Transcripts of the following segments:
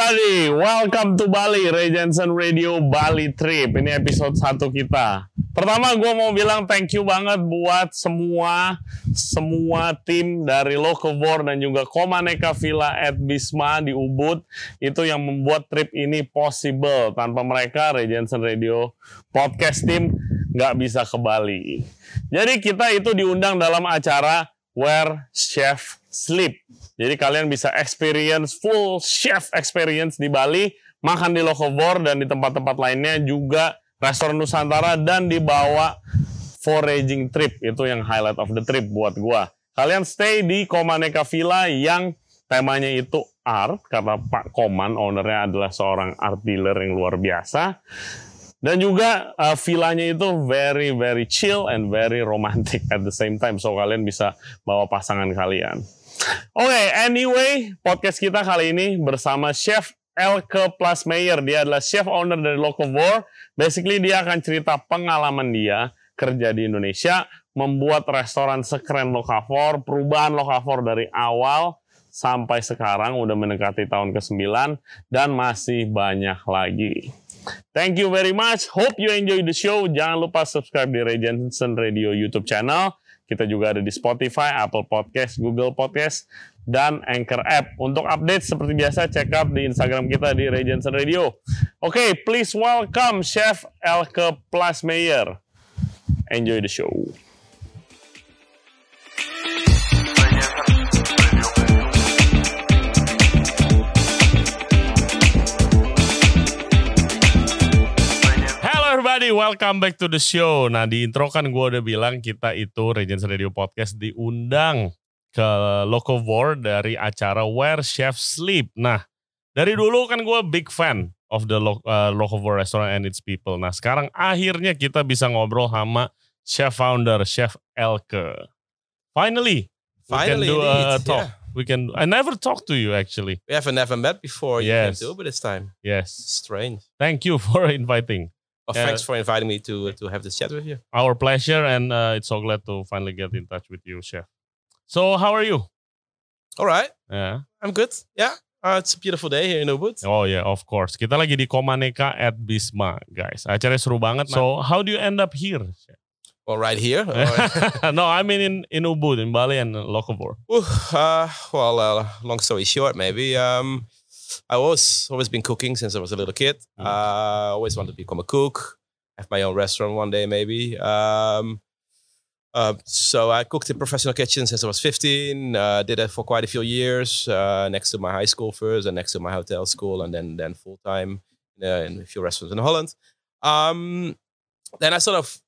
Everybody, welcome to Bali, Ray Radio Bali Trip. Ini episode satu kita. Pertama gue mau bilang thank you banget buat semua semua tim dari Locavor dan juga Komaneka Villa at Bisma di Ubud itu yang membuat trip ini possible. Tanpa mereka Ray Radio podcast team nggak bisa ke Bali. Jadi kita itu diundang dalam acara Where Chef Sleep. Jadi kalian bisa experience full chef experience di Bali, makan di Locavor dan di tempat-tempat lainnya juga restoran Nusantara dan dibawa foraging trip itu yang highlight of the trip buat gua. Kalian stay di Komaneka Villa yang temanya itu art karena Pak Koman ownernya adalah seorang art dealer yang luar biasa. Dan juga uh, villanya itu very very chill and very romantic at the same time. So kalian bisa bawa pasangan kalian. Oke, okay, anyway, podcast kita kali ini bersama Chef Elke Plasmeyer. Dia adalah chef owner dari Locavor. Basically dia akan cerita pengalaman dia kerja di Indonesia, membuat restoran sekeren Locavor, perubahan Locavor dari awal sampai sekarang udah mendekati tahun ke-9 dan masih banyak lagi. Thank you very much. Hope you enjoy the show. Jangan lupa subscribe di Ray Jensen Radio YouTube channel. Kita juga ada di Spotify, Apple Podcast, Google Podcast, dan Anchor App. Untuk update seperti biasa, check out di Instagram kita di Ray Jensen Radio. Oke, okay, please welcome Chef Elke Plasmeyer. Enjoy the show. Everybody, welcome back to the show. Nah di intro kan gue udah bilang kita itu Regents Radio Podcast diundang ke Locavor dari acara Where Chef Sleep. Nah dari dulu kan gue big fan of the Lo uh, Locavor Restaurant and its people. Nah sekarang akhirnya kita bisa ngobrol sama chef founder, Chef Elke. Finally, Finally, we can do a talk. Yeah. We can. I never talked to you actually. We haven't never met before. Yes. You came to this time. Yes. Strange. Thank you for inviting. Well, uh, thanks for inviting me to to have this chat with you. Our pleasure, and uh, it's so glad to finally get in touch with you, Chef. So, how are you? All right. Yeah. I'm good. Yeah. Uh, it's a beautiful day here in Ubud. Oh yeah, of course. Kita lagi di Komaneka at Bisma, guys. Acaranya seru banget. So, how do you end up here? Chef? Well, right here. no, I mean in in Ubud, in Bali and Locavor. Uh, well, uh, long story short, maybe. Um, I was always been cooking since I was a little kid. Mm. Uh, always wanted to become a cook, have my own restaurant one day maybe. Um, uh, so I cooked in professional kitchen since I was 15. Uh, did that for quite a few years, uh, next to my high school first, and next to my hotel school, and then then full time uh, in a few restaurants in Holland. Um, then I sort of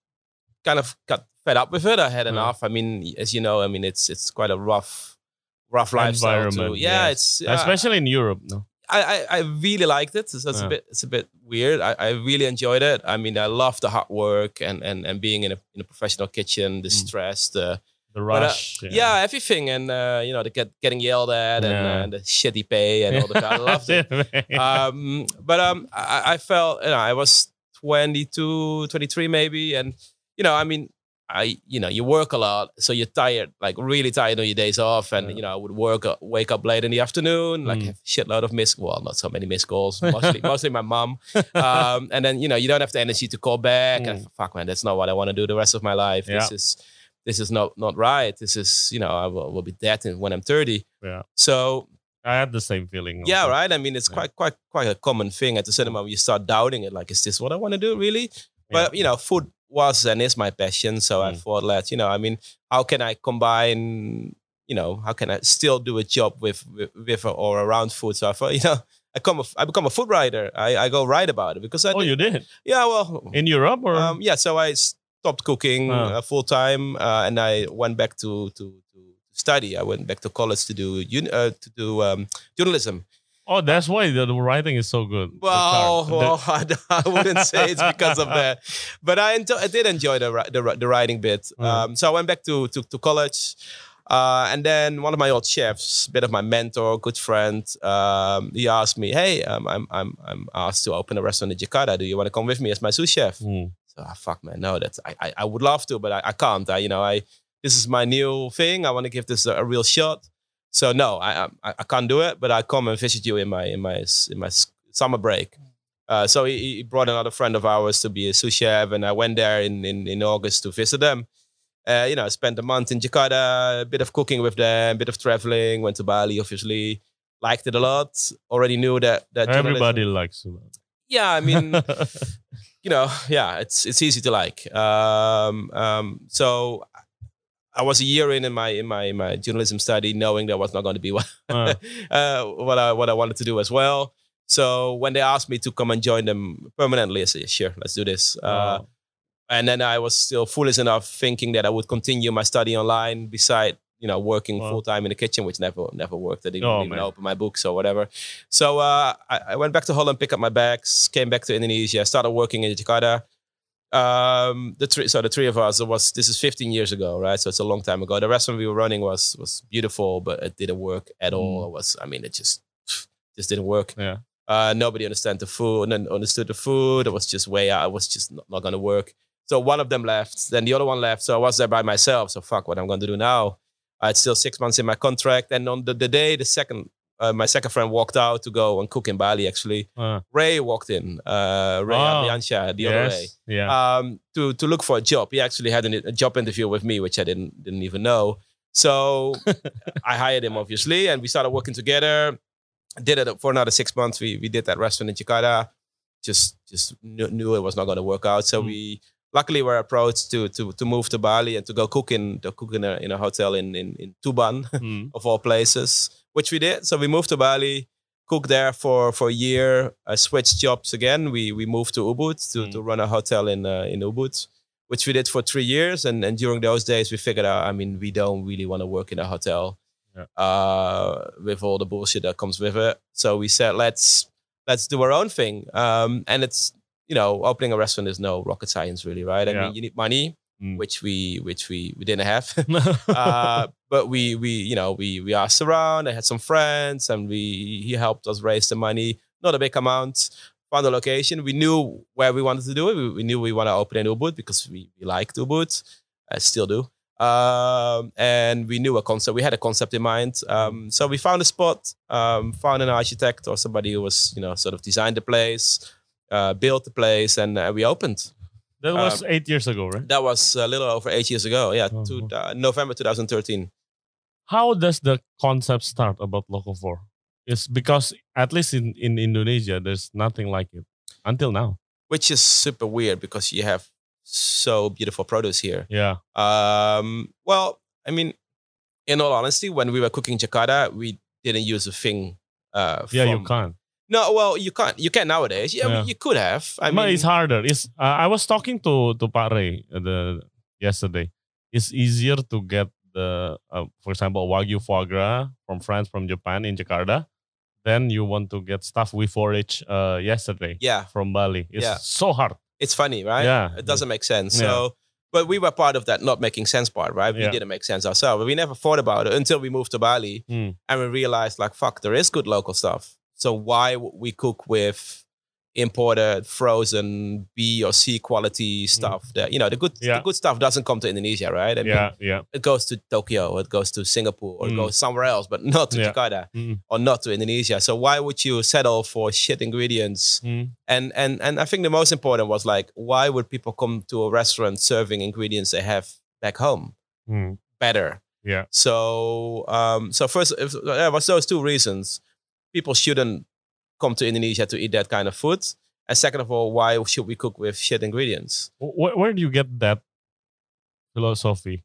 kind of got fed up with it. I had mm. enough. I mean, as you know, I mean it's it's quite a rough rough lifestyle too. Yeah, yes. it's especially in Europe. No, I, I, really liked it. It's, it's yeah. a bit it's a bit weird. I, I really enjoyed it. I mean, I love the hard work and and, and being in a in a professional kitchen, the mm. stress, the the rush, but, uh, yeah. yeah. everything, and uh, you know, the get getting yelled at and, uh, and the shitty pay and all the I loved it. um, but um, I, I felt you know I was 22, 23 maybe, and you know, I mean, I, you know, you work a lot, so you're tired, like really tired on your days off, and yeah. you know, I would work, uh, wake up late in the afternoon, like mm. a shitload of missed, well, not so many missed calls, mostly, mostly my mom, um, and then you know, you don't have the energy to call back, mm. and fuck, man, that's not what I want to do the rest of my life. Yeah. This is, this is not not right. This is, you know, I will, will be dead when I'm 30. Yeah. So I had the same feeling. Yeah, right. I mean, it's yeah. quite quite quite a common thing at the cinema. When you start doubting it, like, is this what I want to do, really? But you know, food was and is my passion. So mm. I thought, let you know, I mean, how can I combine, you know, how can I still do a job with with, with or around food? So I thought, you know, I come a, I become a food writer. I, I go write about it because I. Oh, did, you did? Yeah, well, in Europe or um, yeah. So I stopped cooking oh. uh, full time, uh, and I went back to to to study. I went back to college to do uh, to do um, journalism. Oh, that's why the, the writing is so good. Well, well I, I, wouldn't say it's because of that, but I, I did enjoy the, the, the writing bit. Mm. Um, so I went back to to, to college, uh, and then one of my old chefs, a bit of my mentor, good friend, um, he asked me, "Hey, um, I'm I'm I'm asked to open a restaurant in Jakarta. Do you want to come with me as my sous chef?" Mm. So ah, fuck man, no, that's I, I, I would love to, but I, I can't. I you know I this is my new thing. I want to give this a, a real shot. So no, I, I I can't do it, but I come and visit you in my in my in my summer break. Uh, so he, he brought another friend of ours to be a sous chef, and I went there in in, in August to visit them. Uh, you know, I spent a month in Jakarta, a bit of cooking with them, a bit of traveling. Went to Bali, obviously. Liked it a lot. Already knew that that journalism- Everybody likes it. Yeah, I mean, you know, yeah, it's it's easy to like. Um, um, so I was a year in in my in my in my journalism study, knowing that was not going to be what Uh, uh, what I what I wanted to do as well. So when they asked me to come and join them permanently, I said, sure, let's do this. Uh, oh, and then I was still foolish enough thinking that I would continue my study online beside you know working Wow. full time in the kitchen, which never never worked. I didn't Oh, even man. open my books or whatever. So uh, I, I went back to Holland, picked up my bags, came back to Indonesia, started working in Jakarta. Um, the three, so the three of us it was this is 15 years ago, right? So it's a long time ago. The restaurant we were running was was beautiful, but it didn't work at all. It was, I mean, it just just didn't work. yeah. Uh, nobody understand the food and understood the food. It was just way out. It was just not, not going to work. So one of them left, then the other one left. So I was there by myself. So fuck, what I'm going to do now? I had still six months in my contract. And on the, the day, the second, uh, my second friend walked out to go and cook in Bali. Actually, Uh, Ray walked in. Uh, Ray Oh, Adriansyah, the other Ray. Yeah. um, to to look for a job. He actually had an, a job interview with me, which I didn't didn't even know. So I hired him, obviously, and we started working together. Did it for another six months. We we did that restaurant in Jakarta. Just just knew, knew it was not going to work out. So Mm. we luckily were approached to to to move to Bali and to go cook in to cook in a in a hotel in in, in Tuban Mm. of all places, which we did. So we moved to Bali, cooked there for for a year. I switched jobs again. We we moved to Ubud to, Mm. to run a hotel in uh, in Ubud, which we did for three years. And and during those days, we figured out. I mean, we don't really want to work in a hotel Yeah. uh, with all the bullshit that comes with it. So we said, let's let's do our own thing. Um, and it's you know, opening a restaurant is no rocket science, really, right? I Yeah. mean, you need money, Mm. which we which we we didn't have. uh, but we we you know we we asked around. I had some friends, and we he helped us raise the money. Not a big amount. Found a location. We knew where we wanted to do it. We, we knew we want to open in Ubud because we, we liked Ubud. I still do. Um, and we knew a concept. We had a concept in mind. Um, so we found a spot. Um, found an architect or somebody who was you know sort of designed the place, uh, built the place, and uh, we opened. That was eight years ago, right? That was a little over eight years ago. Yeah, Oh, to, uh, November 2013. How does the concept start about Locavore? It's because at least in, in Indonesia, there's nothing like it until now. which is super weird because you have so beautiful produce here. Yeah. Um, well, I mean, in all honesty, when we were cooking Jakarta, we didn't use a thing. Uh, Yeah, you can't. No, well, you can't. You can nowadays. Yeah, I mean, Yeah. you could have. I But mean, it's harder. It's uh, I was talking to to Pak Ray uh, the yesterday. It's easier to get the uh, for example wagyu foie gras from France from Japan in Jakarta. Then you want to get stuff we forage uh, yesterday yeah, from Bali. It's Yeah. so hard. it's funny, right? Yeah. it doesn't make sense. So, but we were part of that not making sense part, right? We Yeah. didn't make sense ourselves. We never thought about it until we moved to Bali Mm. and we realized, like, fuck, there is good local stuff. So why we cook with imported, frozen B or C quality stuff? That you know, the good, Mm. Yeah. the good stuff doesn't come to Indonesia, right? I mean, Yeah, yeah. it goes to Tokyo, it goes to Singapore, or it Mm. goes somewhere else, but not to Yeah. Jakarta Mm. or not to Indonesia. So why would you settle for shit ingredients? Mm. And and and I think the most important was like, why would people come to a restaurant serving ingredients they have back home Mm. better? Yeah. So um, so first, if, there was those two reasons. People shouldn't come to Indonesia to eat that kind of food. And second of all, why should we cook with shit ingredients? Where, where do you get that philosophy?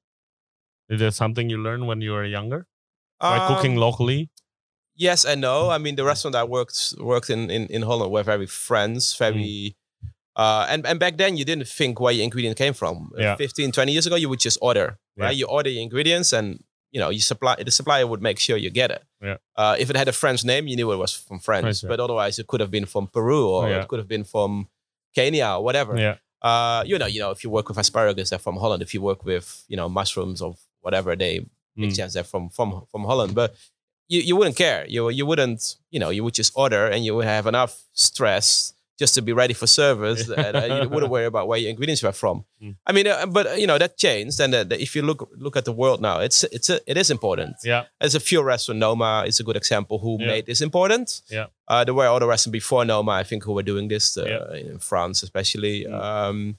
Is it something you learned when you were younger? By cooking Um, locally? Yes and no. I mean, the restaurant I worked worked in in, in Holland were very friends, very. Uh, and, and back then you didn't think where your ingredient came from. Yeah. 15, 20 years ago, you would just order, right? You order your ingredients and, you know, you supply, the supplier would make sure you get it. Yeah. Uh, if it had a French name, you knew it was from France. Yeah. But otherwise, it could have been from Peru or Yeah. it could have been from Kenya or whatever. Yeah. Uh, you know, you know, if you work with asparagus, they're from Holland. If you work with, you know, mushrooms or whatever, they make Mm. chance they're from from from Holland. But you, you wouldn't care. You you wouldn't, you know, you would just order and you would have enough stress just to be ready for service. and, uh, you wouldn't worry about where your ingredients were from. Mm. I mean, uh, but you know that changed, and uh, if you look look at the world now, it's it's a, it is important. Yeah. There's a few restaurants, Noma is a good example, who Yeah. made this important. Yeah. Uh, there were other restaurants before Noma, I think, who were doing this uh, Yeah. in France, especially. Mm. Um,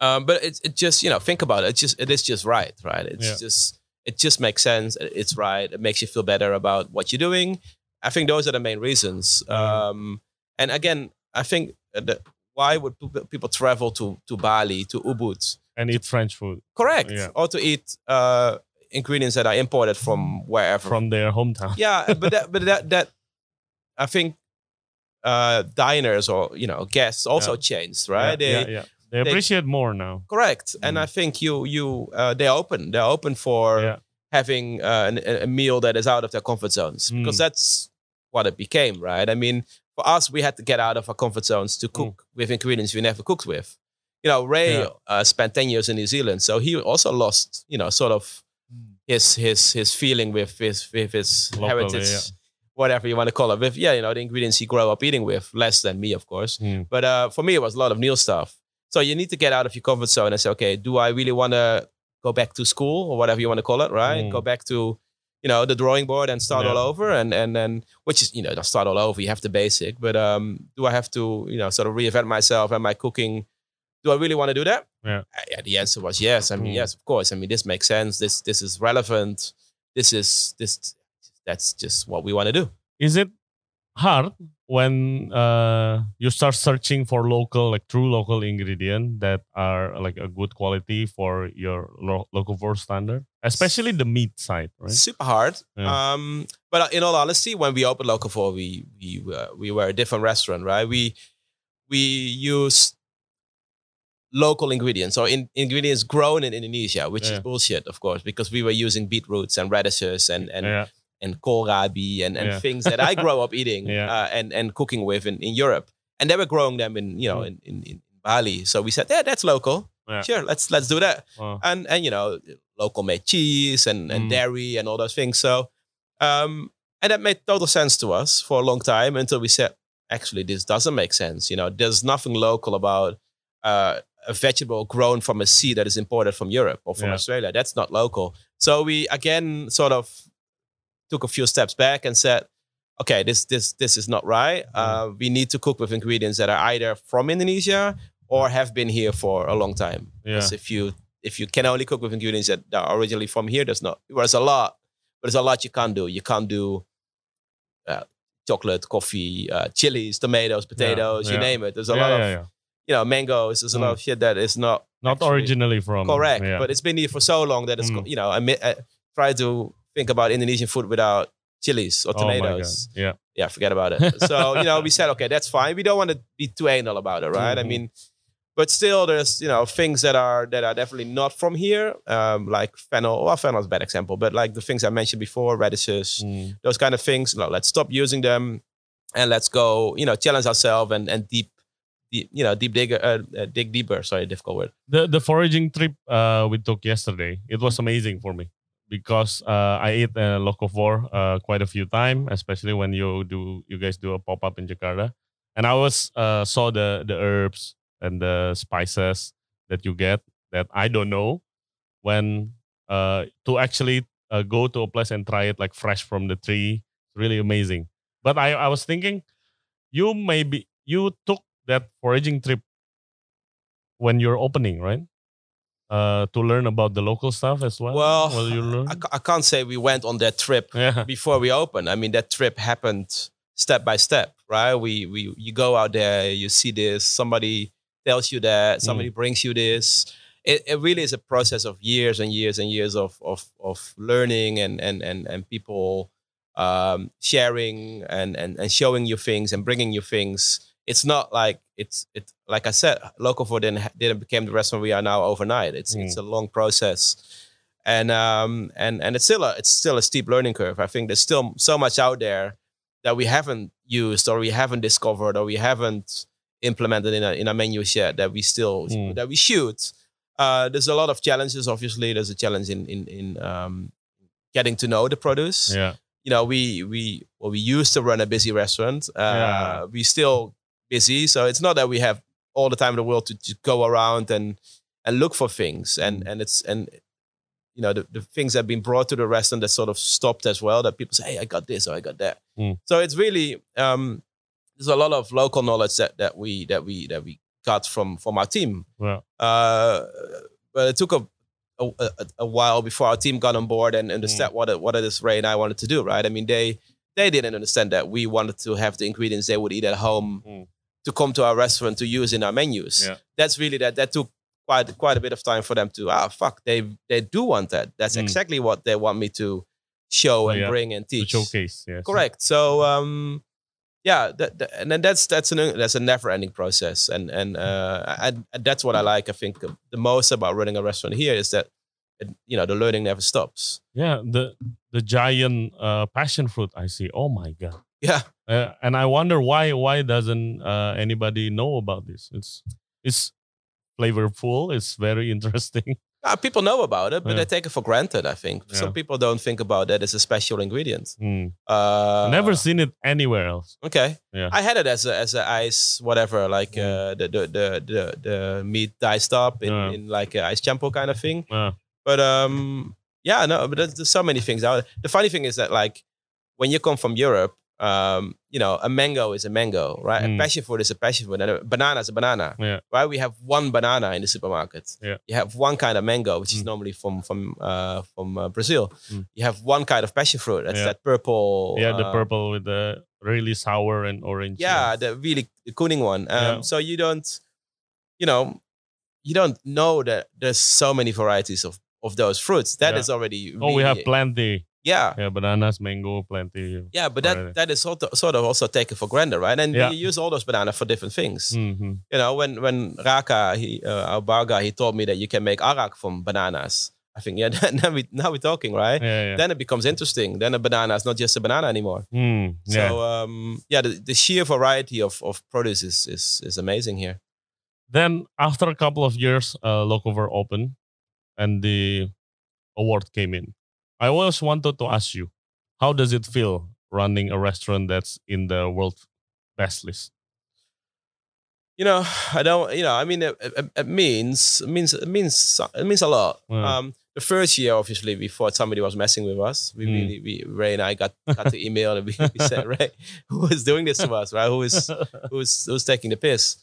um, but it, it just you know think about it. It just it is just right, right? It's Yeah. just it just makes sense. It's right. It makes you feel better about what you're doing. I think those are the main reasons. Mm. Um, and again, I think that why would people travel to to Bali to Ubud? And eat French food Correct. Yeah. Or to eat uh, ingredients that are imported from wherever. from their hometown. yeah, but that, but that that I think uh, diners or you know guests also Yeah. changed, right? Yeah, they, yeah, yeah. They they- appreciate more now. Correct. And Mm. I think you you uh, they're open. They're open for Yeah. having uh, an, a meal that is out of their comfort zones because Mm. that's what it became, right? I mean, for us, we had to get out of our comfort zones to cook with ingredients we never cooked with. You know, Ray Mm. Yeah. uh, spent ten years in New Zealand, so he also lost, you know, sort of his his his feeling with his with his Locally, heritage, yeah. whatever you want to call it. With yeah, you know, the ingredients he grew up eating with, less than me, of course. Mm. But uh, for me, it was a lot of new stuff. So you need to get out of your comfort zone and say, okay, do I really want to go back to school or whatever you want to call it, right? Mm. Go back to, you know, the drawing board and start Yeah. all over, and and then which is you know, not start all over. You have the basic, but um, do I have to, you know, sort of reinvent myself and my cooking? Do I really want to do that? Yeah. Uh, the answer was yes. I mean, Mm. yes, of course. I mean, this makes sense. This this is relevant. This is this. That's just what we want to do. Is it hard when uh, you start searching for local, like true local ingredient that are like a good quality for your lo- local for standard, especially the meat side, right? super hard. Yeah. Um, but uh, in all honesty, when we opened Locavore, we we were, we were a different restaurant, right? We we used local ingredients or in, ingredients grown in Indonesia, which Yeah. is bullshit, of course, because we were using beetroots and radishes and and yeah, and kohlrabi and, and Yeah. things that I grow up eating Yeah. uh, and and cooking with in, in Europe, and they were growing them in you know Mm. in, in, in Bali. So we said, yeah, that's local. Yeah. Sure, let's let's do that Oh, and and you know local made cheese and, and Mm. dairy and all those things so um and that made total sense to us for a long time until we said actually this doesn't make sense you know there's nothing local about uh, a vegetable grown from a seed that is imported from europe or from Yeah. australia that's not local so we again sort of took a few steps back and said okay this this this is not right uh, we need to cook with ingredients that are either from indonesia or have been here for a long time yeah, if you if you can only cook with ingredients that are originally from here, there's not. There's a lot, but there's a lot you can't do. You can't do uh, chocolate, coffee, uh, chilies, tomatoes, potatoes, you yeah. name it. There's a lot of you know mangoes. There's a lot Mm. of shit that is not Not originally from correct, but it's been here for so long that it's Mm. you know I, I try to think about Indonesian food without chilies or oh tomatoes. Yeah, yeah, forget about it. so you know, we said, okay, that's fine. We don't want to be too anal about it, right? I Mhm. mean, but still, there's you know things that are that are definitely not from here, um, like fennel. Well, fennel is a bad example, but like the things I mentioned before, radishes, Mm. those kind of things. No, let's stop using them, and let's go, you know, challenge ourselves and and deep, deep you know, deep dig, uh, uh, dig deeper. Sorry, difficult word. the the foraging trip uh, we took yesterday it was amazing for me because uh, I ate uh, Locavore uh, quite a few times, especially when you do you guys do a pop up in Jakarta, and I was uh, saw the the herbs and the spices that you get that I don't know when uh, to actually uh, go to a place and try it like fresh from the tree. It's really amazing. But I I was thinking, you maybe you took that foraging trip when you're opening, right? Uh, to learn about the local stuff as well. Well, Will you learn? I, I can't say we went on that trip yeah, before we open. I mean, that trip happened step by step, right? We we you go out there, you see this, somebody tells you that, somebody brings you this. It, it really is a process of years and years and years of of of learning and and and and people um, sharing and and and showing you things and bringing you things. It's not like it's it like I said, local food didn't didn't become the restaurant we are now overnight. It's Mm. it's a long process and um and and it's still a it's still a steep learning curve. I think there's still so much out there that we haven't used or we haven't discovered or we haven't implemented in a in a menu yet that we still Mm. that we should. Uh, there's a lot of challenges. Obviously, there's a challenge in in in um, getting to know the produce. yeah, You know, we we well, we used to run a busy restaurant. Uh, Yeah. We still busy. So it's not that we have all the time in the world to, to go around and and look for things. And and it's and you know the, the things that have been brought to the restaurant that sort of stopped as well. That people say, hey, I got this or I got that. Mm. So it's really um, there's a lot of local knowledge that that we that we that we got from from our team. Yeah. Uh, but it took a a, a, a while before our team got on board and understand what it, what it is Ray and I wanted to do. Right? I mean, they they didn't understand that we wanted to have the ingredients they would eat at home Mm. To come to our restaurant to use in our menus. Yeah. That's really that that took quite quite a bit of time for them to ah fuck they they do want that. That's Mm. exactly what they want me to show and yeah. bring and teach. showcase. Yes. Correct. So um, yeah, that, that- and then that's that's an that's a never ending process, and and uh, I, I- that's what I like. I think the most about running a restaurant here is that it, you know the learning never stops. Yeah. The the giant uh, passion fruit I see. Oh my god. Yeah, Uh, and I wonder why why doesn't uh, anybody know about this? It's it's flavorful. It's very interesting. Uh, people know about it, but Yeah. they take it for granted. I think Yeah. some people don't think about that as a special ingredient. Mm. Uh, Never seen it anywhere else. Okay. Yeah. I had it as a as a ice whatever like Mm. uh, the, the the the the meat diced up in, Yeah. in like a ice champo kind of thing. But um, yeah, no, but there's, there's so many things out. The funny thing is that like when you come from Europe, um, you know, a mango is a mango, right? Mm. A passion fruit is a passion fruit, and a banana is a banana, Yeah. right? We have one banana in the supermarket. Yeah. You have one kind of mango, which is Mm. normally from from uh, from uh, Brazil. Mm. You have one kind of passion fruit. That's Yeah. that purple. yeah, the uh, purple with the really sour and orange. yeah, the really the cooning one. Um. So you don't, you know, you don't know that there's so many varieties of of those fruits. That is already. Oh, we have plenty. Yeah, Yeah, bananas, mango, plenty. yeah, but Variety. that that is sort of, sort of also taken for granted, right? And Yeah. you use all those bananas for different things. hmm You know, when when Raka, he uh, our bar guy, he told me that you can make arak from bananas. I think yeah, now we now we're talking, right? Yeah, yeah. Then it becomes interesting. Then a banana is not just a banana anymore. Mm, yeah. So um, yeah, the, the sheer variety of of produce is is is amazing here. then after a couple of years, uh, Locavore opened, and the award came in. I always wanted to ask you, how does it feel running a restaurant that's in the world best list? you know, I don't, you know, I mean, it, it, it means, it means, it means, it means a lot. Um, the first year, obviously, we thought somebody was messing with us. We Mm. really, we, Ray and I got, got the email and we, we said, Ray, who is doing this to us, right? Who is, who's, who's taking the piss?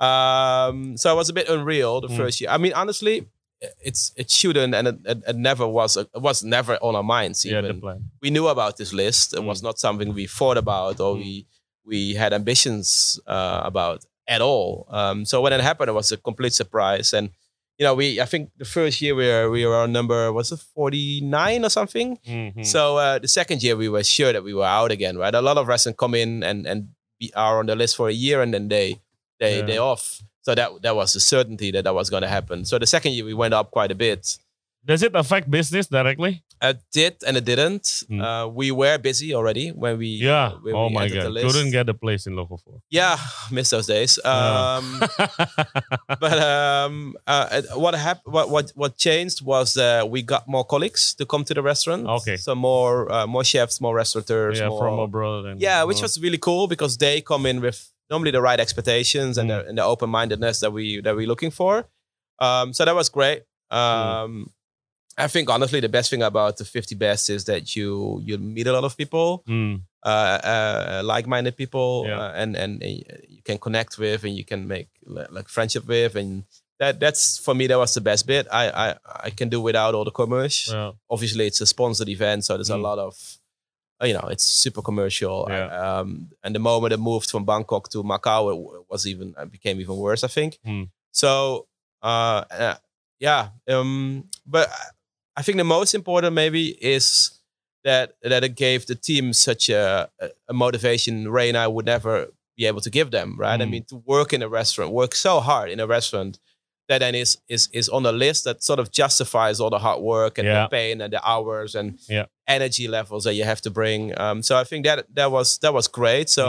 Um, so it was a bit unreal the Mm. first year. I mean, honestly, it's, it shouldn't, and it, it, it never was, it was never on our minds yeah, the plan. we knew about this list. It was Mm. not something we thought about or Mm. we we had ambitions uh, about at all. Um, so when it happened, it was a complete surprise. And you know, we I think the first year we were we were on number was it forty nine or something. Mhm. So uh, the second year we were sure that we were out again. Right, a lot of restaurants come in and and be, are on the list for a year and then they they Yeah. they off. So that that was a certainty that that was going to happen. So the second year we went up quite a bit. Does it affect business directly? It did and it didn't. Mm. Uh, we were busy already when we Yeah. when oh we my god, couldn't get a place in Locavore. Yeah, miss those days. Um, but um, uh, what happened? What, what what changed was uh, we got more colleagues to come to the restaurant. Okay. so more uh, more chefs, more restaurateurs. yeah, more, from abroad. And, yeah, which was really cool because they come in with normally the right expectations and, Mm. the, and the open mindedness that we that we're looking for. Um, so that was great. Mm. Um, I think honestly the best thing about the 50 best is that you you meet a lot of people mm, uh, uh, like-minded people Yeah. uh, and, and and you can connect with and you can make like friendship with and that that's for me that was the best bit I I, I can do without all the commerce yeah. obviously it's a sponsored event so there's Mm. a lot of uh, you know it's super commercial Yeah. um, and the moment it moved from Bangkok to Macau it was even it became even worse I think Mm. so uh, uh, yeah um, but I think the most important maybe is that that it gave the team such a, a- motivation Ray and I would never be able to give them, right? I Mm. mean, to work in a restaurant, work so hard in a restaurant that then is is is on the list that sort of justifies all the hard work and Yeah. the pain and the hours and Yeah. energy levels that you have to bring. Um, so I think that that was that was great. So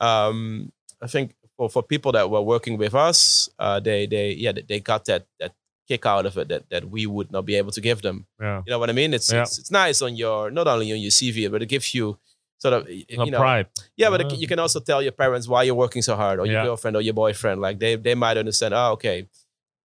Mm. um, I think for, for people that were working with us, uh, they they yeah they- got that that kick out of it that that we would not be able to give them. yeah. You know what I mean? It's Yeah. it's, it's nice on your not only on your CV, but it gives you sort of you know pride. yeah, but you can also tell your parents why you're working so hard, or your Yeah. girlfriend, or your boyfriend. Like they they might understand. Oh, okay.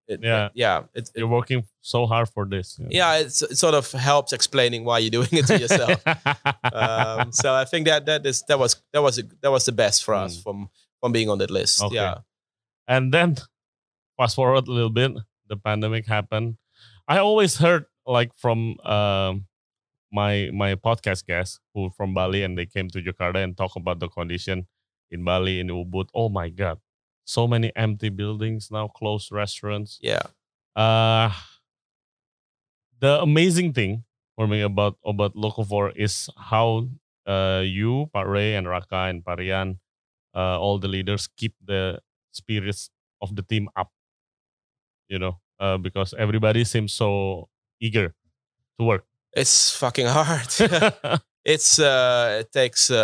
It- Yeah. yeah. It, it- You're working so hard for this. yeah, it's, it sort of helps explaining why you're doing it to yourself. um, so I think that that is that was that was a, that was the best for us Mm. from from being on that list. Okay. Yeah, and then fast forward a little bit, the pandemic happened. I always heard like from um, my my podcast guests who from Bali and they came to Jakarta and talk about the condition in Bali in Ubud. Oh my God, so many empty buildings now, closed restaurants. yeah, Uh, the amazing thing for me about about 4 is how uh, you, Pak Ray, and Raka and Parian, uh, all the leaders keep the spirits of the team up. You know, uh, because everybody seems so eager to work. it's fucking hard. it's uh it takes uh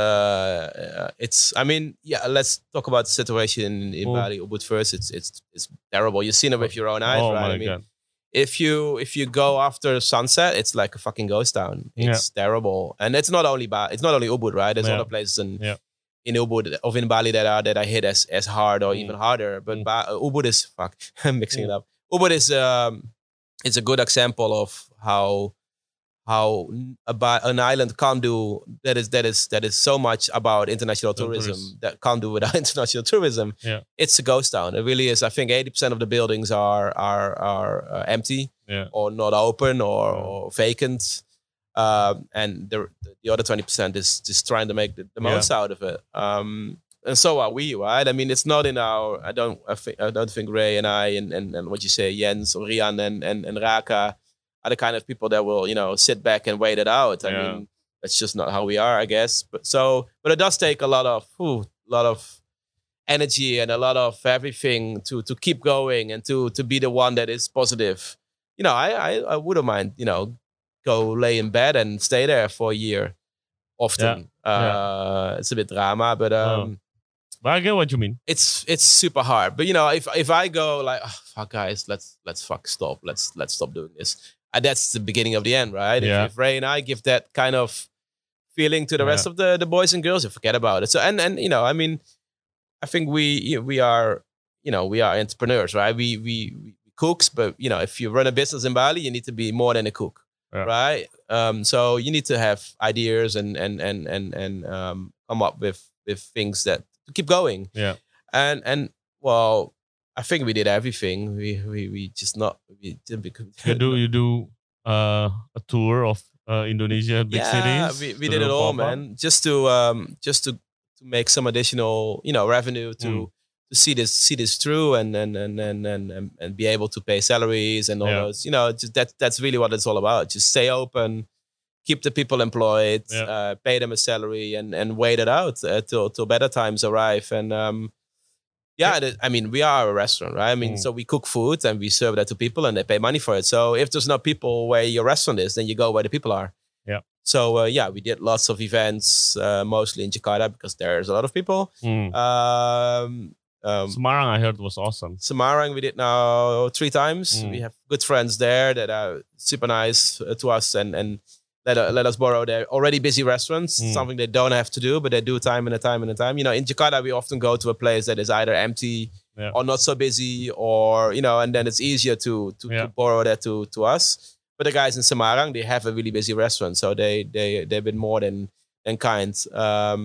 uh, it's i mean yeah let's talk about the situation in, Oh. bali ubud first it's it's it's terrible you've seen it with your own eyes oh right i mean God! if you if you go after sunset it's like a fucking ghost town Yeah. it's terrible and it's not only ba- it's not only ubud right there's Yeah. other places in Yeah. in ubud of in bali that are that i hit as as hard or Mm. even harder but Mm. ba- uh, ubud is fuck i'm mixing it Mm. up ubud is um it's a good example of how how about an island can't do that is that is that is so much about international The tourism that can't do without international tourism. Yeah. it's a ghost town. It really is. I think eighty percent of the buildings are are are uh, empty Yeah. or not open or, Yeah. or vacant, um, and the the other twenty percent is just trying to make the, the most out of it. Um, and so are we, right? I mean, it's not in our. I don't. I, think, I don't think Ray and I and, and, and what you say, Jens or Rian and, and and Raka are the kind of people that will, you know, sit back and wait it out. I Yeah. mean, that's just not how we are, I guess. But so, but it does take a lot of, whew, lot of energy and a lot of everything to to keep going and to to be the one that is positive. You know, I I, I wouldn't mind, you know, go lay in bed and stay there for a year. Often, uh, it's a bit drama, but um, But I get what you mean. it's it's super hard. But you know, if if I go like, oh, fuck, guys, let's let's fuck stop, let's let's stop doing this. Uh, that's the beginning of the end, right? Yeah. If, if Ray and I give that kind of feeling to the rest of the the boys and girls, you forget about it. So and and you know, I mean, I think we we are you know we are entrepreneurs, right? We we, we cooks, but you know, if you run a business in Bali, you need to be more than a cook, Yeah. right? Um, so you need to have ideas and and and and and um, come up with with things that keep going Yeah. and and well i think we did everything we we, we just not we didn't become You do you do uh, a tour of uh, Indonesia big yeah cities. we, we did it all man just to um just to to make some additional you know revenue to Mm. to see this see this through and and and and and, and, be able to pay salaries and all Yeah. those you know just that that's really what it's all about just stay open keep the people employed Yeah. uh, pay them a salary and and wait it out uh, till till better times arrive and um yeah, I mean, we are a restaurant, right? I mean, Mm. so we cook food and we serve that to people and they pay money for it. So if there's no people where your restaurant is, then you go where the people are. Yeah. So uh, yeah, we did lots of events, uh, mostly in Jakarta because there's a lot of people. Mm. Um, um, Semarang, I heard was awesome. Semarang, we did now three times. Mm. We have good friends there that are super nice uh, to us and and let, uh, let us borrow their already busy restaurants. Mm. Something they don't have to do, but they do time and a time and a time. You know, in Jakarta, we often go to a place that is either empty Yeah. or not so busy, or you know, and then it's easier to to, Yeah. to borrow that to to us. But the guys in Semarang, they have a really busy restaurant, so they they they've been more than than kind um,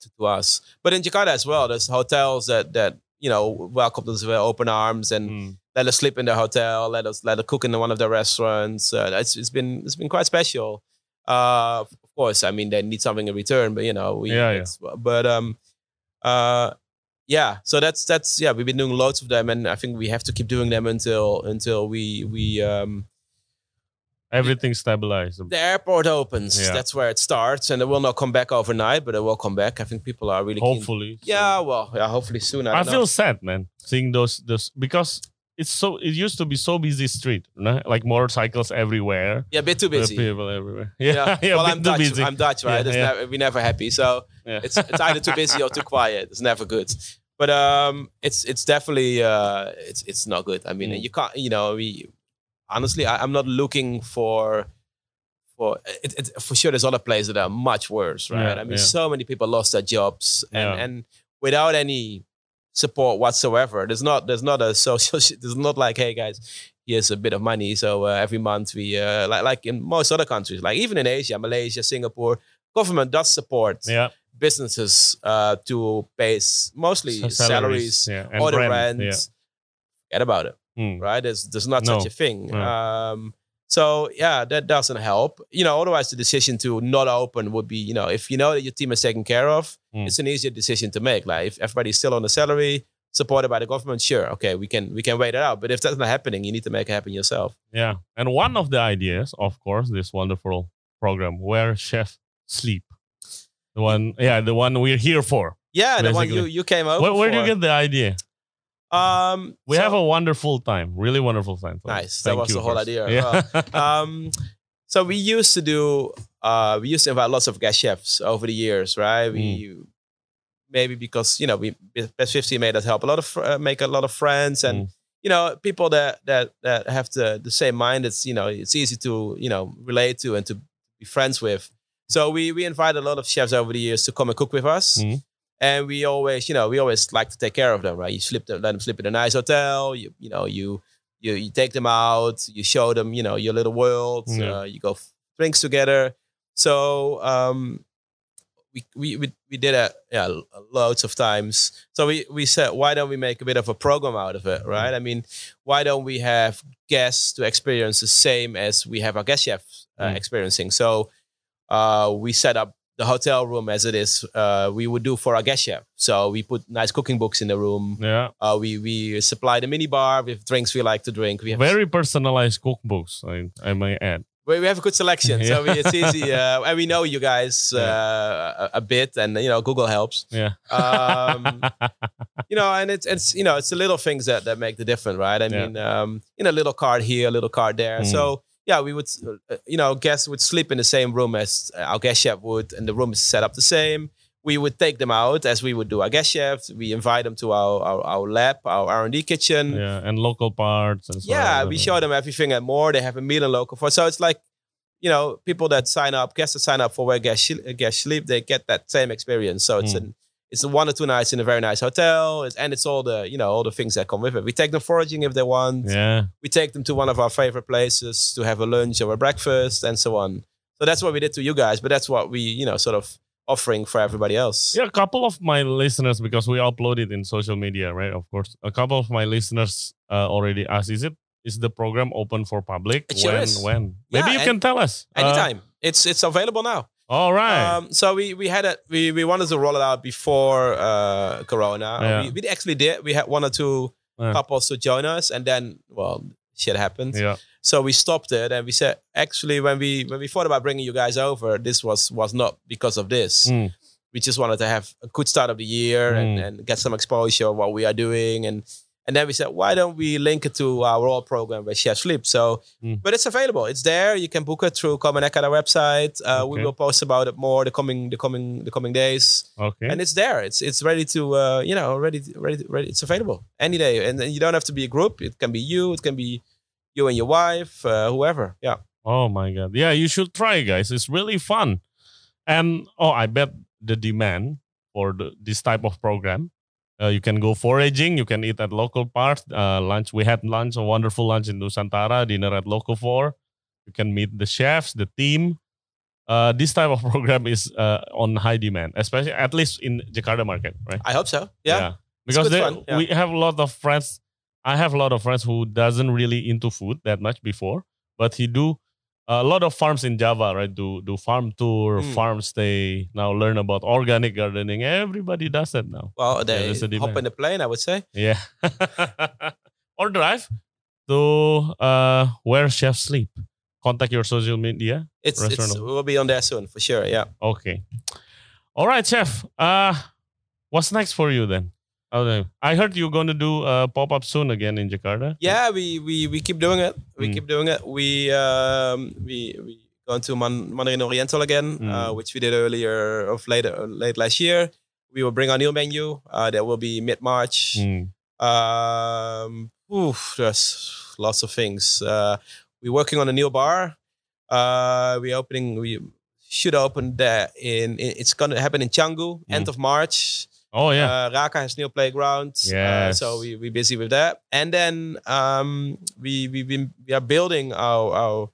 to, to us. But in Jakarta as well, there's hotels that that you know welcome us with open arms and Mm. Let us sleep in the hotel, let us let us cook in one of the restaurants. Uh, it's, it's been it's been quite special. Uh, of course, I mean they need something in return, but you know we. Yeah, yeah. But um, uh, yeah. So that's that's yeah. We've been doing loads of them, and I think we have to keep doing them until until we we um Everything stabilized. the airport opens. Yeah. That's where it starts, and it will not come back overnight, but it will come back. I think people are really. Hopefully. So- Yeah, well, yeah, hopefully soon. I, I feel sad, man, seeing those those because it's so it used to be so busy street, like motorcycles everywhere, yeah, a bit too busy. people everywhere. Yeah, Yeah, yeah, well, I'm Dutch. busy. I'm Dutch, right? Yeah, yeah. Never, we're never happy. So it's it's either too busy or too quiet. It's never good. But um, it's it's definitely uh, it's it's not good. I mean, Mm. you can't. You know, we honestly, I, I'm not looking for for it, it, for sure, there's other places that are much worse, right? I mean, so many people lost their jobs, and and without any support whatsoever. There's not there's not a social. There's not like, hey guys, here's a bit of money. So uh, every month we uh, like like in most other countries, like even in Asia, Malaysia, Singapore, government does support Yeah. businesses uh, to pay mostly So salaries, Yeah. And or the rent. rent. Yeah. Forget about it, Hmm. right? There's there's not No. such a thing. No. Um, so yeah, that doesn't help. You know, otherwise the decision to not open would be, you know, if you know that your team is taken care of, Mm. it's an easier decision to make. Like if everybody's still on the salary, supported by the government, sure, okay, we can we can wait it out. But if that's not happening, you need to make it happen yourself. Yeah. And one of the ideas, of course, this wonderful program where chefs sleep. The one, yeah, the one we're here for. Yeah, the one you you came over. Where, where do you get the idea? Um, We so- have a wonderful time, really wonderful time. Nice. That thank was you the whole first. idea. Yeah. um, so we used to do uh, we used to invite lots of guest chefs over the years, right? We Mm. maybe because you know we best fifty made us help a lot of uh, make a lot of friends and Mm. you know people that that that have the the same mind. It's you know it's easy to you know relate to and to be friends with. So we we invite a lot of chefs over the years to come and cook with us. Mm. And we always, you know, we always like to take care of them, right? You sleep, them, let them sleep in a nice hotel. You, you know, you you you take them out, you show them, you know, your little world. Yeah. Uh, you go drinks together. So um, we, we we we did it, yeah, lo- loads of times. So we we said, why don't we make a bit of a program out of it, right? I mean, why don't we have guests to experience the same as we have our guest chefs uh, Mm. experiencing? So uh, we set up the hotel room as it is. Uh, we would do for our guest chef. So we put nice cooking books in the room. yeah. Uh, we we supply the mini bar with drinks we like to drink. We have Very personalized cookbooks, I, I may add. we, we have a good selection, so we, it's easy. Uh, and we know you guys uh, Yeah. a, a bit, and you know Google helps. Yeah. Um, you know, and it's it's you know it's the little things that that make the difference, right? I Yeah. mean, um, you know, little card here, a little card there. Mm. So yeah, we would, uh, you know, guests would sleep in the same room as our guest chef would, and the room is set up the same. We would take them out as we would do our guest chefs. We invite them to our our, our lab, our R and D kitchen. yeah. And Locaparts and so Yeah, on. we show them everything and more. They have a meal and Locavore. So it's like, you know, people that sign up, guests that sign up for where guests, guests sleep, they get that same experience. So it's Mm. an it's a one or two nights in a very nice hotel, it's, and it's all the you know all the things that come with it. We take them foraging if they want. Yeah. We take them to one of our favorite places to have a lunch or a breakfast and so on. So that's what we did to you guys, but that's what we you know sort of offering for everybody else. Yeah, a couple of my listeners, because we upload it in social media, right? Of course, a couple of my listeners uh, already asked, "Is it is the program open for public? It when? When? Yeah, Maybe you can tell us Uh, Anytime. it's it's available now. All right. Um, so we we had it. We we wanted to roll it out before uh, Corona. Yeah. We, we actually did. We had one or two Yeah. couples to join us, and then well, shit happened. yeah. So we stopped it, and we said actually when we when we thought about bringing you guys over, this was was not because of this. Mm. We just wanted to have a good start of the year and, Mm. and get some exposure of what we are doing and. And then we said, why don't we link it to our old program where Chef Sleep? So, Mm. but it's available. It's there. You can book it through Common Ecada website. Uh, We will post about it more the coming the coming the coming days Okay. and it's there. It's it's ready to uh, you know ready ready ready. It's available any day, and, and you don't have to be a group. It can be you. It can be you and your wife, uh, whoever. Yeah. Oh my god. Yeah, you should try guys. It's really fun. And oh, I bet the demand for the, this type of program. Uh, you can go foraging, you can eat at Locaparts, uh, lunch. We had lunch, a wonderful lunch in Nusantara, dinner at Locavore. You can meet the chefs, the team. Uh, this type of program is uh, on high demand, especially at least in Jakarta market, right? I hope so. Yeah. Because they- yeah. we have a lot of friends. I have a lot of friends who doesn't really into food that much before, but he do a lot of farms in Java, right? Do do farm tour, Mm. farm stay. Now learn about organic gardening. Everybody does that now. Well, they a hop in the plane. I would say. Yeah, or drive to uh, where chefs sleep. Contact your social media. It's it's we'll be on there soon for sure. Yeah. Okay. All right, chef. Uh, what's next for you then? Oh, I heard you're going to do a pop up soon again in Jakarta. Yeah. We we we keep doing it. We Mm. keep doing it. We um we we going to Man- Mandarin Oriental again, Mm. uh, which we did earlier of later late last year. We will bring our new menu. Uh, that will be mid March. Mm. Um, oof, there's lots of things. Uh, we're working on a new bar. Uh, we opening. We should open there in. in it's gonna happen in Canggu, end of March. Oh yeah. Uh, Raka has new playground. Uh, so we we busy with that, and then um, we we been, we are building our our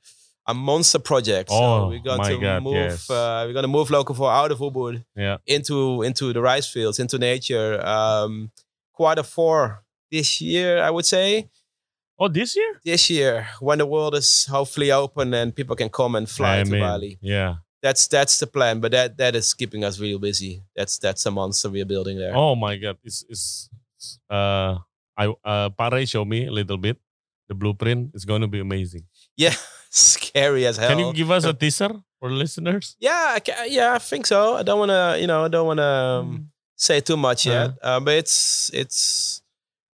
a monster project. Oh, so we're going to God, move. yes. Uh, we're going to move Locavore out of Ubud yeah. into into the rice fields, into nature. Um, quarter four this year, I would say. Oh, this year? This year, when the world is hopefully open and people can come and fly I to mean, Bali, Yeah. That's that's the plan. But that that is keeping us real busy. That's that's a monster we're building there. Oh my God. It's it's uh I uh Pare showed me a little bit. The blueprint is going to be amazing. Yeah, scary as hell. Can you give us a teaser for listeners? Yeah, I ca- yeah, I think so. I don't want to, you know, I don't want to Mm. um, say too much yet. Uh, but it's it's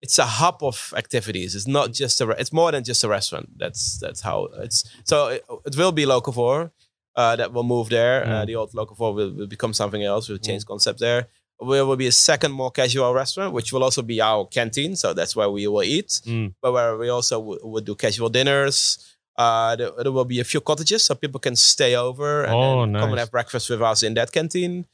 it's a hub of activities. It's not just a. Re- it's more than just a restaurant. That's that's how it's. So it, it will be Locavore uh, that will move there. Uh, Mm. the old Locavore will, will become something else. We'll change concept there. There will be a second more casual restaurant, which will also be our canteen. So that's where we will eat Mm. but where we also w- would do casual dinners. Uh, there, there will be a few cottages so people can stay over and, Oh, and come and have breakfast with us in that canteen.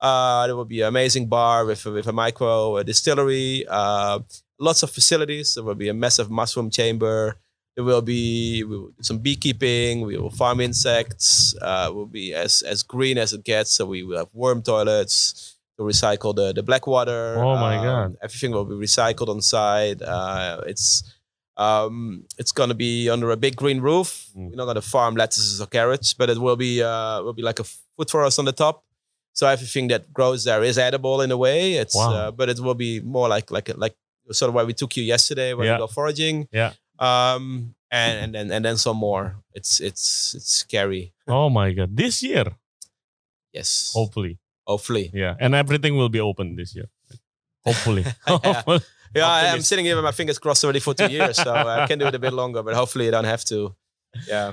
Uh, there will be an amazing bar with, a- with a micro a distillery, uh, lots of facilities. There will be a massive mushroom chamber. There will be we will do some beekeeping. We will farm insects. Uh, will be as as green as it gets. So we will have worm toilets to recycle the the black water. Oh my Um, God. Everything will be recycled on site. Uh, it's um, it's gonna be under a big green roof. Mm. We're not gonna farm lettuces or carrots, but it will be uh, will be like a food forest on the top. So everything that grows there is edible in a way. It's Wow. uh, but it will be more like like like sort of where we took you yesterday when Yeah. we go foraging. Yeah. Um, and and then and then some more. It's it's it's scary. Oh my God. This year, Yes. hopefully. Hopefully. Yeah. And everything will be open this year. Hopefully. Yeah. Yeah, I, I'm sitting here with my fingers crossed already for two years, so I can do it a bit longer. But hopefully, I don't have to. Yeah.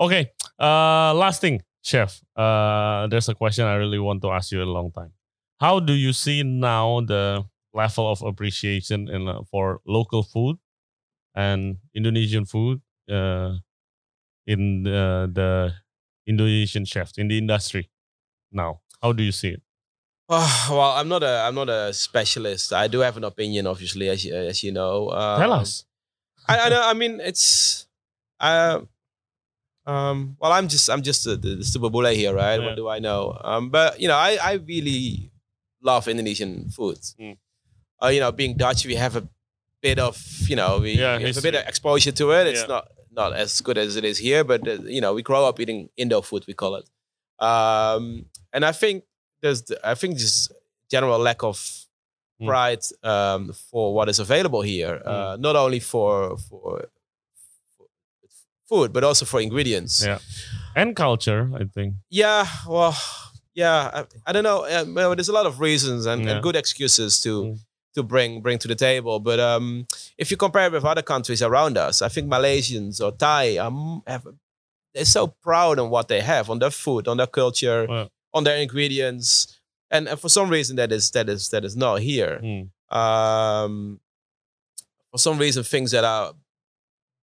Okay. Uh, last thing, chef. Uh, there's a question I really want to ask you a long time. How do you see now the level of appreciation in uh, for local food and Indonesian food uh, in the, the Indonesian chefs in the industry now? How do you see it? Oh, well, I'm not a I'm not a specialist. I do have an opinion, obviously, as you, as you know. Um, Tell us. I, I know. I mean, it's. Uh, um, well, I'm just I'm just the, the, the super bule here, right? Yeah. What do I know? Um, but you know, I I really love Indonesian food. Mm. Uh, you know, being Dutch, we have a bit of you know we, Yeah, we have a bit of exposure to it. It's Yeah. not not as good as it is here, but uh, you know, we grow up eating Indo food, we call it. Um, and I think there's the, I think just general lack of Mm. pride um, for what is available here, uh, not only for for for food but also for ingredients. Yeah. And culture, I think. Yeah, well, yeah, I, I don't know. Uh, well, there's a lot of reasons and, Yeah. and good excuses to Mm. To bring bring to the table. But um, if you compare it with other countries around us, I think Malaysians or Thai um, have they're so proud on what they have, on their food, on their culture, Yeah. on their ingredients, and, and for some reason that is that is that is not here. Mm. Um, for some reason, things that are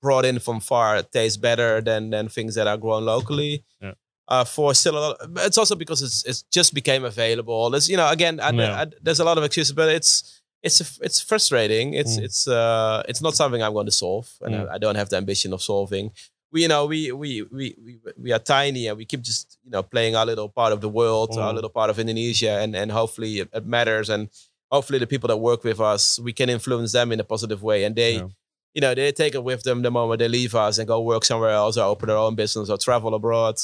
brought in from far taste better than than things that are grown locally. Yeah. Uh, for still a lot, it's also because it's it's just became available. There's you know again, I, Yeah. I- there's a lot of excuses, but it's it's it's frustrating. It's Mm. it's uh it's not something I'm going to solve, and Mm. I, I don't have the ambition of solving. We you know we we we we we are tiny and we keep just you know playing our little part of the world, our Mm. little part of Indonesia, and and hopefully it, it matters and hopefully the people that work with us we can influence them in a positive way and they Yeah. you know they take it with them the moment they leave us and go work somewhere else or open their own business or travel abroad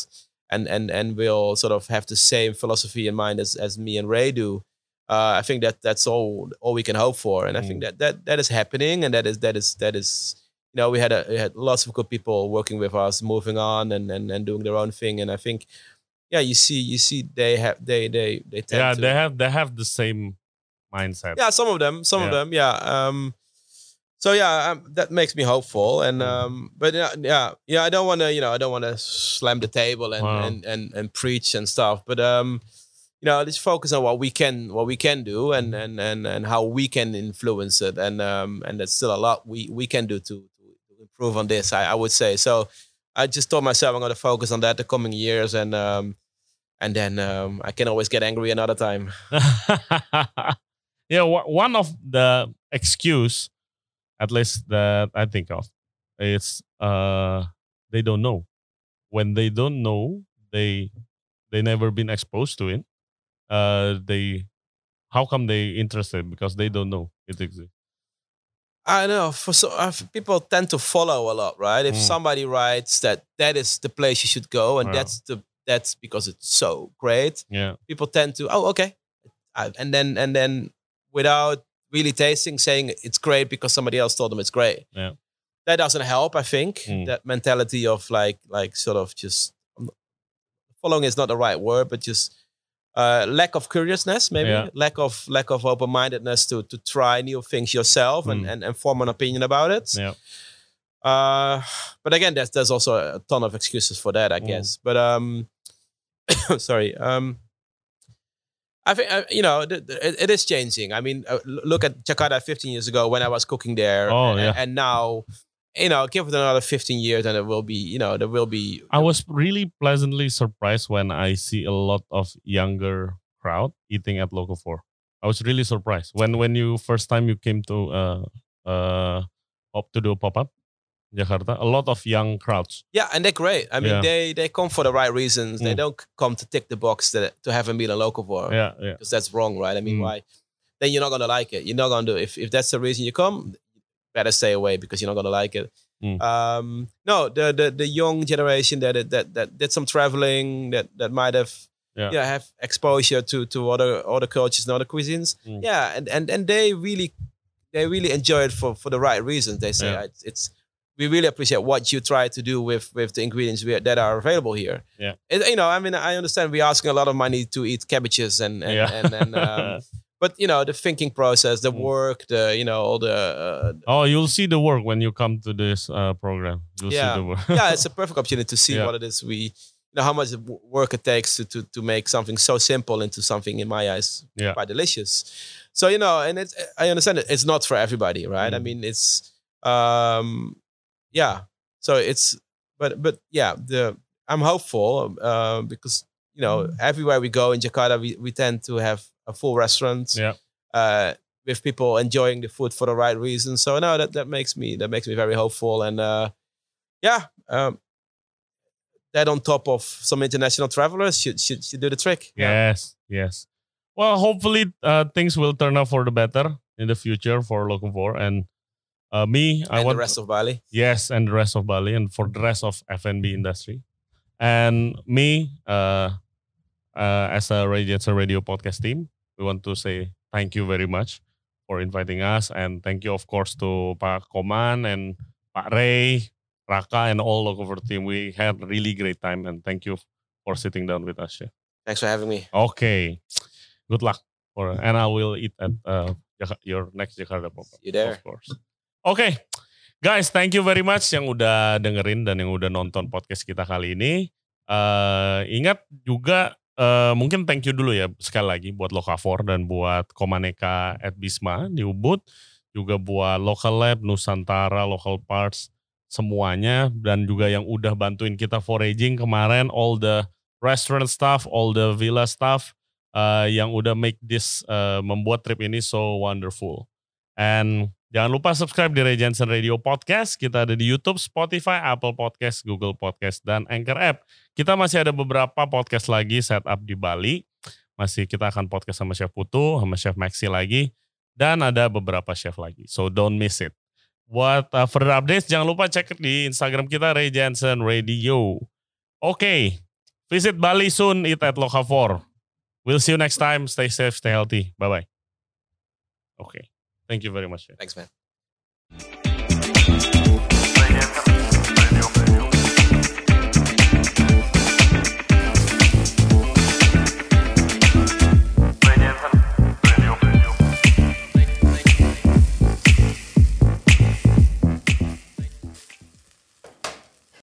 and and and we'll sort of have the same philosophy in mind as as me and ray do uh, i think that that's all all we can hope for and i think that that that is happening and that is that is that is you know we had a we had lots of good people working with us moving on and and, and doing their own thing and i think yeah you see you see they have they they they tend Yeah, to, they have they have the same mindset. yeah some of them some of them yeah um so yeah um, that makes me hopeful and Mm. um but yeah yeah, yeah i don't want to you know i don't want to slam the table and, Wow. and and and preach and stuff but um you know let's focus on what we can what we can do and and and, and how we can influence it and um and there's still a lot we we can do to, to improve on this i, I would say so I just told myself I'm going to focus on that the coming years, and um, and then um, I can always get angry another time. yeah, one of the excuse, at least that I think of, is uh they don't know. When they don't know, they they never been exposed to it. Uh, they how come they interested because they don't know it exists. I know for so uh, people tend to follow a lot, right? If Mm. somebody writes that that is the place you should go, and that's the that's because it's so great, Yeah, people tend to oh okay, Uh, and then and then without really tasting, saying it's great because somebody else told them it's great. Yeah. that doesn't help. I think Mm. that mentality of like like sort of just following is not the right word, but just uh, lack of curiousness, maybe Yeah. lack of lack of open mindedness to to try new things yourself and, Mm. and and form an opinion about it. yeah, Uh, but again, there's there's also a ton of excuses for that, I Mm. guess. But um, sorry. Um, I think uh, you know th- th- it, it is changing. I mean, uh, look at Jakarta 15 years ago when I was cooking there. Oh, and, yeah. and now, you know, give it another 15 years, and it will be, you know, there will be. I was really pleasantly surprised when I see a lot of younger crowd eating at Locavore. I was really surprised when when you first time you came to uh uh up to do a pop up Jakarta. A lot of young crowds. Yeah, and they're great. I mean, Yeah. they they come for the right reasons. They Mm. don't come to tick the box that, to have a meal in Locavore. Yeah, yeah, because that's wrong, right? I mean, Mm. why? Then you're not gonna like it. You're not gonna do if if that's the reason you come, better stay away because you're not gonna like it. Mm. Um, no, the the the young generation that that that did some traveling that that might have Yeah. yeah have exposure to to other other cultures and other cuisines. Mm. Yeah, and and and they really they really enjoy it for for the right reasons. They say Yeah. it's, it's we really appreciate what you try to do with with the ingredients we, that are available here. Yeah. It, you know, I mean, I understand we're asking a lot of money to eat cabbages and and Yeah. and, and um, but you know the thinking process, the Mm. work, the you know all the uh, oh, you'll see the work when you come to this uh, program. You'll Yeah. see the work. yeah, it's a perfect opportunity to see Yeah. what it is we. You know how much work it takes to, to to make something so simple into something in my eyes Yeah. quite delicious. So you know, and it's I understand it, it's not for everybody, right? I Mm. mean, it's um, yeah. So it's but but yeah, the I'm hopeful uh, because you know Mm. everywhere we go in Jakarta, we, we tend to have a full restaurant. Yeah. Uh, with people enjoying the food for the right reasons. So no, that, that makes me that makes me very hopeful. And uh, yeah, um, that on top of some international travelers should should, should do the trick. Yes, yes. Well, hopefully uh, things will turn out for the better in the future for Locavore and uh, me. I and want the rest of Bali. yes, and the rest of Bali and for the rest of F&B industry. And me, uh, uh, as a Radiance Radio podcast team, we want to say thank you very much for inviting us and thank you of course to Pak Koman and Pak Ray, Raka and all 4 team. We had really great time and thank you for sitting down with us. Chef. Thanks for having me. Okay. Good luck. For, and I will eat at uh, your next Jakarta pop you there. Of course. Oke. Guys, thank you very much yang udah dengerin dan yang udah nonton podcast kita kali ini. Eh, ingat juga eh, mungkin thank you dulu ya sekali lagi buat Lokafor dan buat Komaneka at Bisma di Ubud. Juga buat Local Lab, Nusantara, Local Parts, semuanya. Dan juga yang udah bantuin kita foraging kemarin, all the restaurant staff, all the villa staff uh, yang udah make this uh, membuat trip ini so wonderful. And jangan lupa subscribe di Ray Jensen Radio Podcast. Kita ada di YouTube, Spotify, Apple Podcast, Google Podcast, dan Anchor App. Kita masih ada beberapa podcast lagi setup di Bali. Masih kita akan podcast sama Chef Putu, sama Chef Maxi lagi. Dan ada beberapa chef lagi. So don't miss it. Buat uh, further updates, jangan lupa cek di Instagram kita Ray Jensen Radio. Oke, visit Bali soon, eat at Locafor. We'll see you next time. Stay safe, stay healthy. Bye bye. Okay. Thank you very much. Thanks, man.